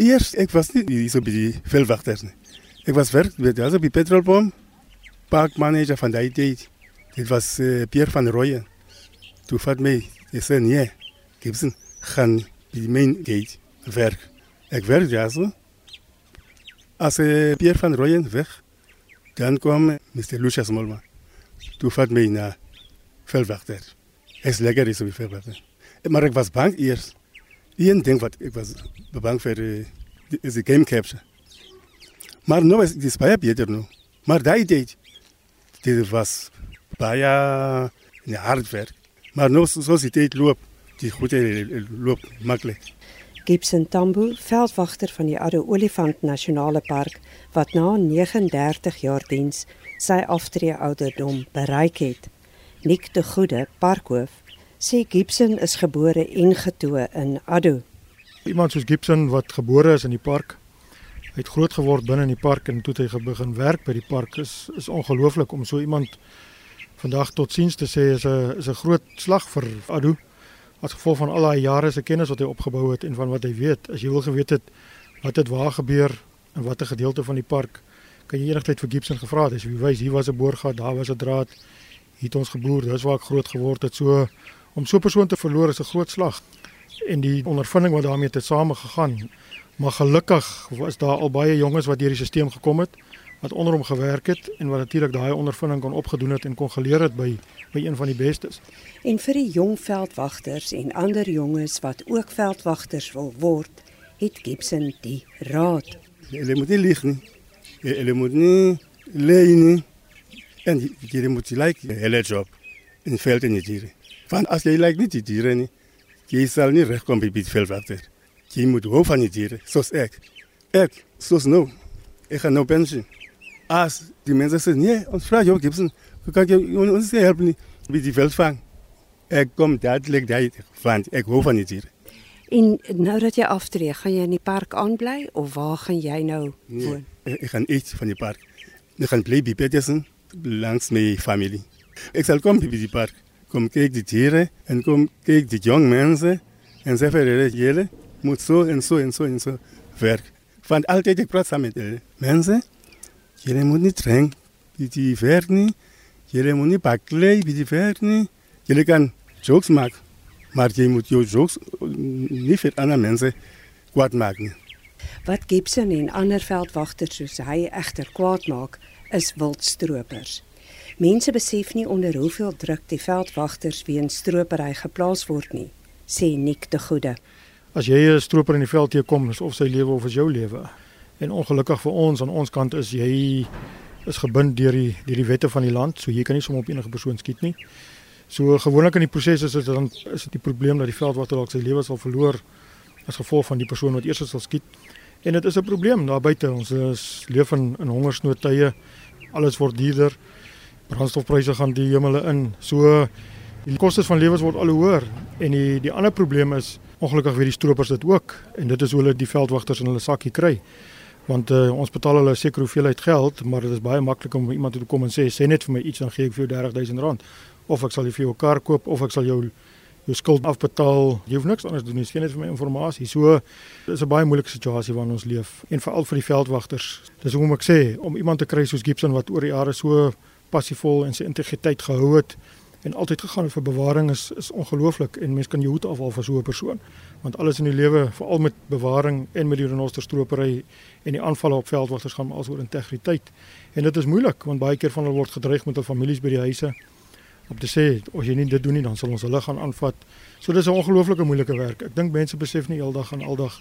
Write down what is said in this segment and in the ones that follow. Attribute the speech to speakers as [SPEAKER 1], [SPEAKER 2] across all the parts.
[SPEAKER 1] Eers ek was nie hier so by die veldwagters nie. Ek was werk by also by petrolbom parkmanager van daai tyd. Dit was uh, Pierre van Rooyen. Toe vat my, hy sê nee, Gibson gaan by die main gate werk. Ek werk ja so. As uh, Pierre van Rooyen weg, dan kwam Mr. Lucius Molma. Toe vat my na veldwagter. Is lekker is op die veldwagter. Maar ek was bang eers. Een ding wat ek was bang vir uh, is die game capture. Maar nou is dit baie beter nou. Maar daai tyd dit was baie ja, hard werk. Maar nou soos die tyd loop, die goede loop maklik.
[SPEAKER 2] Gibson Tambo, veldwagter van die Addo Olifant Nasionale Park wat na 39 jaar diens sy aftree ouderdom bereik het. Nik de Goede, parkhoof, sê Gibson is gebore en getoe in Addo.
[SPEAKER 3] Iemand soos Gibson wat gebore is in die park, het groot geword binne in die park en toe hy begin werk by die park is is ongelooflik om so iemand vandag tot siens te sê is 'n is 'n groot slag vir Addo as gevolg van al daai jare se kennis wat hy opgebou het en van wat hy weet. As jy wil geweet het wat het waar gebeur in watter gedeelte van die park, kan jy enigstyd vir Gibson gevra het. As jy wys hier was 'n boorgat, daar was 'n draad, hier het ons geboer, dis waar ek groot geword het. So om so 'n persoon te verloor is 'n groot slag. En die ondervinding wat daarmee te same gegaan. Maar gelukkig was daar al baie jonges wat deur die stelsel gekom het wat onder hom gewerk het en wat natuurlik daai ondervinding kon opgedoen het en kon geleer het by by een van die bestes.
[SPEAKER 2] En vir die jong veldwagters en ander jonges wat ook veldwagters wil word, het Gibson die raad.
[SPEAKER 1] Hulle moet nie lieg nie. Hulle moet nie lê nie. En jy moet like hulle job in veld en diere. Want as jy like nie die diere nie, jy sal nie regkom by die veldwagter. Jy moet hou van die diere, soos ek. Ek, soos nou. Ek gaan nou pensioen. As die mense sê nee, ons vra jou Gibson, kan jy ons help nie met die veldvang? Ek kom dadelik daai want ek hou van die diere.
[SPEAKER 2] En nou dat jy aftree, gaan jy in die park aanbly of waar gaan jy nou woon?
[SPEAKER 1] Nee, ek gaan iets van die park. Ek gaan bly by Petersen langs my familie. Ek sal kom by die park, kom kyk die diere en kom kyk die jong mense en sê vir hulle julle moet so en so en so en so werk. Want altyd ek praat saam met hulle. Mense, julle moet nie drink by die werk nie. Julle moet nie baklei by die werk nie. Julle kan jokes maak, maar jy moet jou jokes nie vir ander mense kwaad maak nie.
[SPEAKER 2] Wat Gibson en ander veldwagters soos hy egter kwaad maak, is wildstropers. Mense besef nie onder hoeveel druk die veldwagters weens stropery geplaas word nie, sê Nik de Goede.
[SPEAKER 3] As jy 'n stroper in die veld teekom, is of sy lewe of is jou lewe. En ongelukkig vir ons aan ons kant is jy is gebind deur die deur die wette van die land, so jy kan nie sommer op enige persoon skiet nie. So gewoonlik in die proses is dit dan is dit die probleem dat die veldwagter dalk sy lewe sal verloor as gevolg van die persoon wat eers sal skiet. En dit is 'n probleem daar buite. Ons is leef in in hongersnoodtye. Alles word duurder. Brandstofpryse gaan die hemele in. So die kostes van lewens word al hoër en die die ander probleem is ongelukkig weet die stroopers dit ook en dit is hoe hulle die veldwagters in hulle sakkie kry. Want uh, ons betaal hulle 'n sekere hoeveelheid geld, maar dit is baie maklik om iemand te kom en sê sê net vir my iets dan gee ek vir jou 30000 rand of ek sal vir jou kar koop of ek sal jou jou skuld afbetaal. Jy hoef niks anders doen nie, skien net vir my inligting. So dis 'n baie moeilike situasie waarin ons leef en veral vir die veldwagters. Dis hoe ek sê om iemand te kry soos Gibson wat oor die jare so passievol en sy integriteit gehou het en altyd gegaan het vir bewaring is is ongelooflik en mens kan jou hoed afhaal vir so 'n persoon want alles in die lewe veral met bewaring en met die renosterstropery en die aanvalle op veldwagters gaan maar oor integriteit en dit is moeilik want baie keer van hulle word gedreig met hul families by die huise om te sê as jy nie dit doen nie dan sal ons hulle gaan aanvat. So dis 'n ongelooflike moeilike werk. Ek dink mense besef nie heeldag en aldag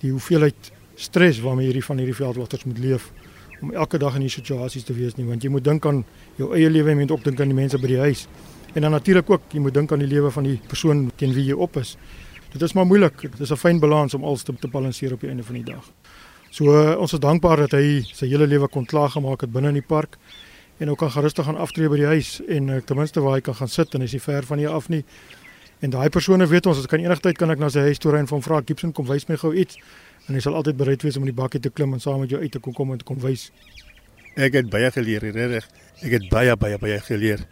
[SPEAKER 3] die hoeveelheid stres waarmee hierdie van hierdie veldwagters moet leef om elke dag in hierdie situasies te wees nie want jy moet dink aan jou eie lewe en jy moet ook dink aan die mense by die huis. En dan natuurlik ook jy moet dink aan die lewe van die persoon teen wie jy op is. Dit is maar moeilik. Dit is 'n fyn balans om alles te, te balanseer op die einde van die dag. So uh, ons is dankbaar dat hy sy hele lewe kon klaargemaak het binne in die park en ook kan gerustig gaan aftree by die huis en uh, ten minste waar hy kan gaan sit en hy is nie ver van hier af nie. En daai persone weet ons as kan enigtyd kan ek na sy huis toe ry en van vra Gibson kom wys my gou iets en hy sal altyd bereid wees om in die bakkie te klim en saam met jou uit te kom kom en te kom wys.
[SPEAKER 1] Ek het baie geleer reg. Ek het baie baie baie geleer.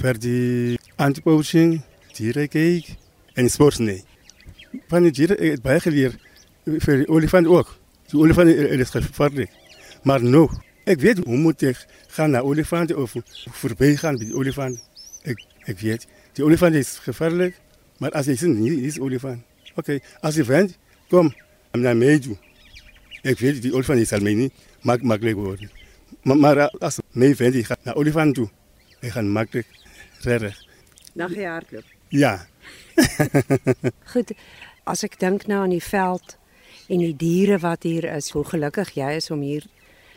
[SPEAKER 1] Vir die antipoaching, diere kyk en sports nee. Van die diere het baie geleer vir die olifant ook. Die olifant is gevaarlik. Maar nou, ek weet hoe moet ek gaan na olifante of verby gaan by die olifant. Ek ek weet, die olifant is gevaarlik, maar as jy sien hier is olifant. Okay, as jy vent, kom na my toe. Ek weet die olifant sal my nie maak maklik word. Maar, maar as my vent gaan na olifant toe, ek gaan maklik reg.
[SPEAKER 2] Na gehardloop.
[SPEAKER 1] Ja.
[SPEAKER 2] Goed, as ek dink nou aan die veld en die diere wat hier is, hoe gelukkig jy is om hier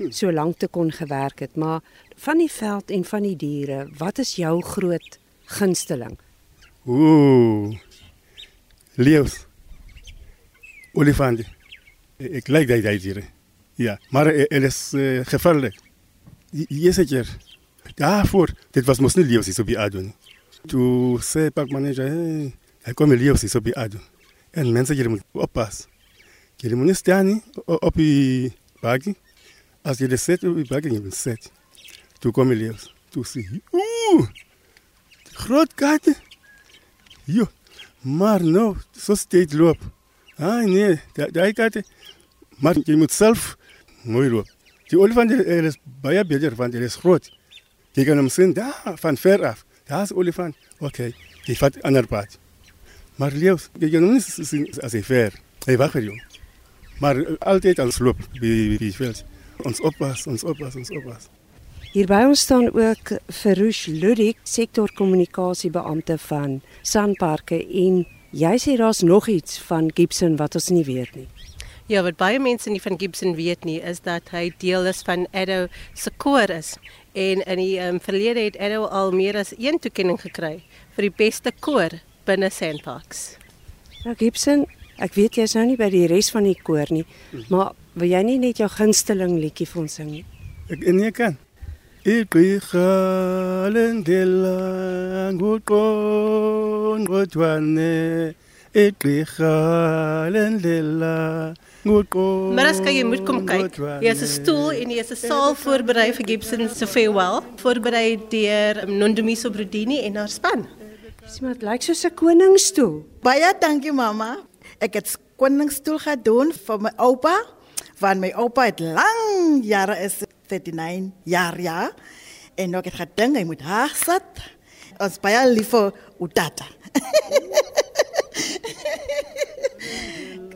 [SPEAKER 2] so lank te kon gewerk het, maar van die veld en van die diere, wat is jou groot gunsteling?
[SPEAKER 1] Ooh. Leeu's. Olifante. Ik like dat dieren. Ja, maar het is uh, gevaarlijk. Eerste keer. Daarvoor, dit was moest niet leeuws is op je adem. Toen zei pak manager, hey, hij komt leeuws is op je adem. En mensen, jullie moeten oppassen. Jullie moeten staan op je baggy. Als je de zet op je baggy, je moet zet. Toen kwam leeuws. Toen zie je, oeh, groot kaarten. Jo, maar nou, zo steeds loop. Ah nee, daai kaarten. Maar je moet zelf mooi lopen. Die olifant er is baie beter, want hij is groot. Je kan hem zien daar, van ver af. Daar is olifant. Okay, die vat ander pad. Maar leeuws, je kan hem niet zien als hij ver. Hij wacht voor jou. Maar altijd als loop bij die veld. Ons oppas, ons oppas, ons oppas.
[SPEAKER 2] Hier by ons staan ook Ferush Ludik, sektorkommunikasiebeampte van Sanparke en jy sê daar's nog iets van Gibson wat ons nie weet nie.
[SPEAKER 4] Ja, wat baie mense nie van Gibson weet nie, is dat hy deel is van Addo se koor is. En in die um, verlede het Addo al meer as een toekenning gekry vir die beste koor binne Sandparks.
[SPEAKER 2] Nou Gibson, ek weet jy's nou nie by die res van die koor nie, maar wil jy nie net jou gunsteling liedjie vir ons sing nie?
[SPEAKER 1] Ek nee kan. Igqirha lendlela nguqongqothwane igqirha lendlela
[SPEAKER 4] Mariska, jy moet kom kyk. Hier is 'n stoel en hier is 'n saal voorberei vir Gibson se farewell, voorberei deur Nondomiso Brodini en haar span.
[SPEAKER 2] Dis maar lyk soos 'n koningsstoel.
[SPEAKER 5] Baie dankie mamma. Ek het koningsstoel gedoen vir my oupa, want my oupa het lang jare is 39 jaar ja. En nog het gedink hy moet haar sit. Ons baie lief vir Utata.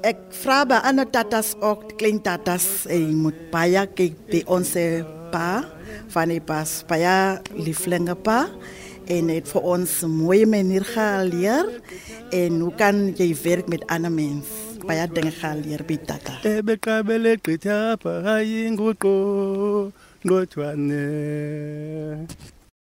[SPEAKER 5] ek vra by ander tatas ook klein tatas hy moet baie kyk by ons pa van die pas baie lieflinge pa en het vir ons mooi manier geleer en hoe kan jy werk met ander mense
[SPEAKER 1] bayadde ngerhali yeribidata ebeqabele gqitha